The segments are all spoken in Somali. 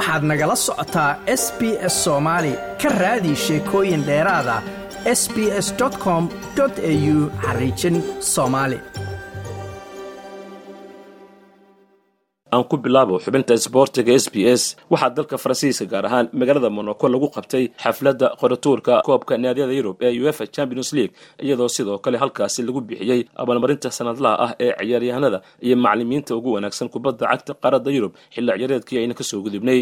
waxaad nagala socotaa s b s soomaali ka raadi sheekooyin dheeraada s b s com au xariijin soomaali aan ku bilaabo xubinta isboortiga s b s waxaa dalka faransiiska gaar ahaan magaalada monaco lagu qabtay xafladda qoratuurka koobka naadiyada yurub ee uefa champions league iyadoo sidoo kale halkaasi lagu bixiyey abaalmarinta sanadlaha ah ee ciyaaryahanada iyo macalimiinta ugu wanaagsan kubadda cagta qaaradda yurub. Xilli ciyaareedkii ayna ka soo gudubnay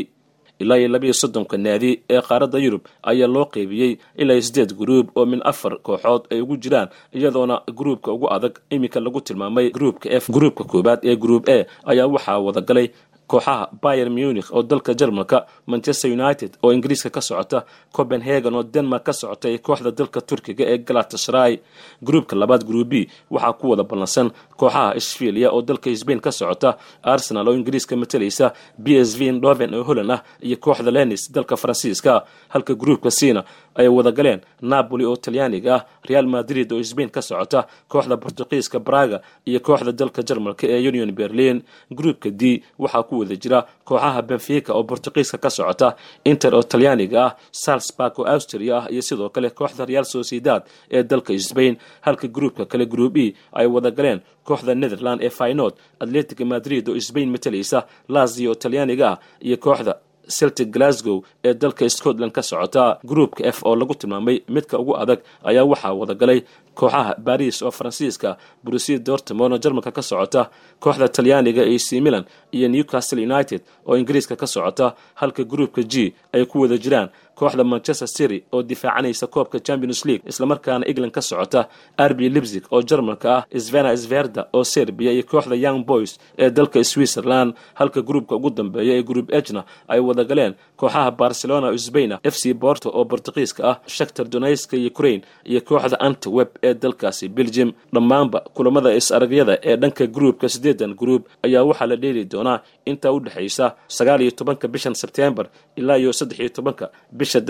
ilaa iyo labiiyo soddonka naadi ee qaaradda yurub ayaa loo qeybiyey ilaa iyo siddeed gruub oo min afar kooxood ay ugu jiraan iyadoona gruubka ugu adag iminka lagu tilmaamay gruubka f gruubka koowaad ee gruub a ayaa waxaa wadagalay kooxaha bayer munich oo dalka jarmalka manchester united oo ingiriiska ka socota copenhagen oo denmark ka socota iyo kooxda dalka turkiga ee galatashray gruubka labaad gruub b waxaa ku wada ballansan kooxaha ishfilia oo dalka sbain ka socota arsenal oo ingiriiska matalaysa b s v ndoven oo holland ah iyo kooxda lenis dalka faransiiska. Halka gruubka sina ay wadagaleen napoli oo talyaaniga ah real madrid oo sbain ka socota kooxda bortugiiska braga iyo kooxda dalka jarmalka ee union berlin. Gruubka d waxaa ku wada jira kooxaha benfica oo bortugiiska ka socota inter oo talyaaniga ah salzburg oo austria ah iyo sidoo kale kooxda real sociedad ee dalka sbain halka gruubka kale gruub e ay wadagaleen kooxda netherland ee faynod atletic madrid oo sbain matalaysa lazio oo talyaaniga ah iyo kooxda celtic glasgow ee dalka scotland ka socota gruupka f oo lagu tilmaamay midka ugu adag ayaa waxaa wadagalay kooxaha baris oo faransiiska brusia dortmond oo jarmalka ka socota kooxda talyaaniga ac milan iyo newcastle united oo ingiriiska ka socota halka gruupka g ay ku wada jiraan kooxda manchester city oo difaacanaysa koobka champions league islamarkaana england ka socota arbi libzig oo jarmalka ah svena sverda oo serbia iyo kooxda young boys ee dalka switzerland. Halka gruupka ugu dambeeya ee gruup ejna ay wadagaleen kooxaha barcelona oo sbaina f c borto oo bortugiiska ah shaktar donayska ukraine iyo kooxda antwerp ee dalkaasi belgium. Dhammaanba kulamada is-aragyada ee dhanka gruupka siddeedan gruub ayaa waxaa la dheeli doonaa intaa u dhexaysa sagaal iyo tobanka bishan sebtembar ilaa iyo saddex iyo tobanka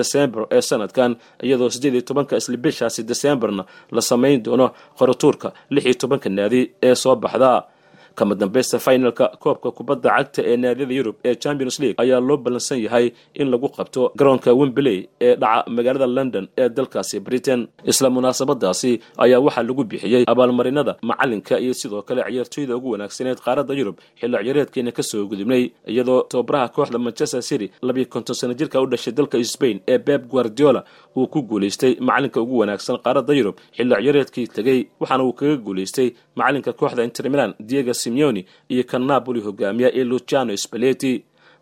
desembar ee sanadkan iyadoo siddeed iyo tobanka isla bishaasi desembarna la samayn doono qoratuurka lix iyo tobanka naadi ee soo baxda kama dambaysta finalka koobka kubadda cagta ee naadiyada yurub ee champions league ayaa loo ballansan yahay in lagu qabto garoonka wembley ee dhaca magaalada london ee dalkaasi britain. Isla munaasabadaasi ayaa waxaa lagu bixiyey abaalmarinada macalinka iyo sidoo kale ciyaartooyda ugu wanaagsaneed qaaradda yurub xilli ciyaareedkeena ka soo gudubnay iyadoo tababaraha kooxda manchester city labiyo konton sano jirka u dhashay dalka sbain ee beb guardiola uu ku guulaystay macalinka ugu wanaagsan qaaradda yurub xilli ciyaareedkii tegey waxaana uu kaga guulaystay macalinka kooxda inter milan diego simeoni iyo kan napoli hogaamiya ee luciano spaleti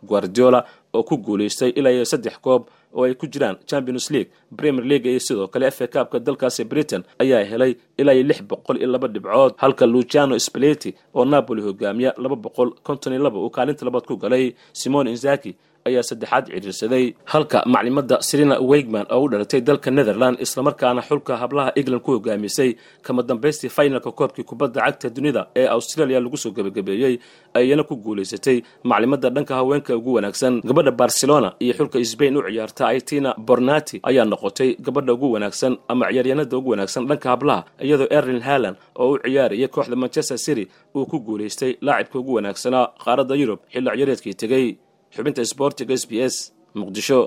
guardiola oo ku guulaystay ilaa saddex koob oo ay ku jiraan champions league premier league iyo sidoo kale fa kaabka dalkaasi britain ayaa helay ilaa iyo lix boqol iyo laba dhibcood halka luciano spaleti oo napoli hogaamiya laba boqol konton iyo laba uu kaalinta labaad ku galay. Simon inzaki ayaa saddexaad cidhiirsaday halka maclimada serina wegman oo u dhalatay dalka netherland islamarkaana xulka hablaha england ku hogaamisay kama dambaystii finalka koobkii kubadda cagta dunida ee australia lagu soo gebagabeeyey ayana ku guulaysatay maclimada dhanka haweenka ugu wanaagsan. Gabadha barcelona iyo xulka sbain u ciyaarta aitina bornati ayaa noqotay gabadha ugu wanaagsan ama ciyaaryahanada ugu wanaagsan dhanka hablaha iyadoo erlin haland oo u ciyaaraya kooxda manchester city uu ku guulaystay laacibka ugu wanaagsanaa qaaradda yurub xilli ciyaareedkii tegey xubinta sboortiga s b s muqdisho.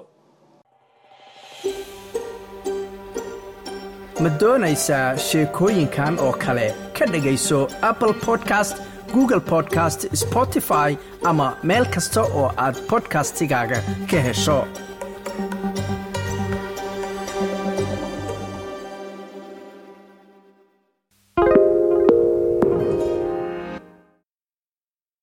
Ma doonaysaa sheekooyinkan oo kale? Ka dhegayso apple podcast google podcast spotify ama meel kasta oo aad bodkastigaaga ka hesho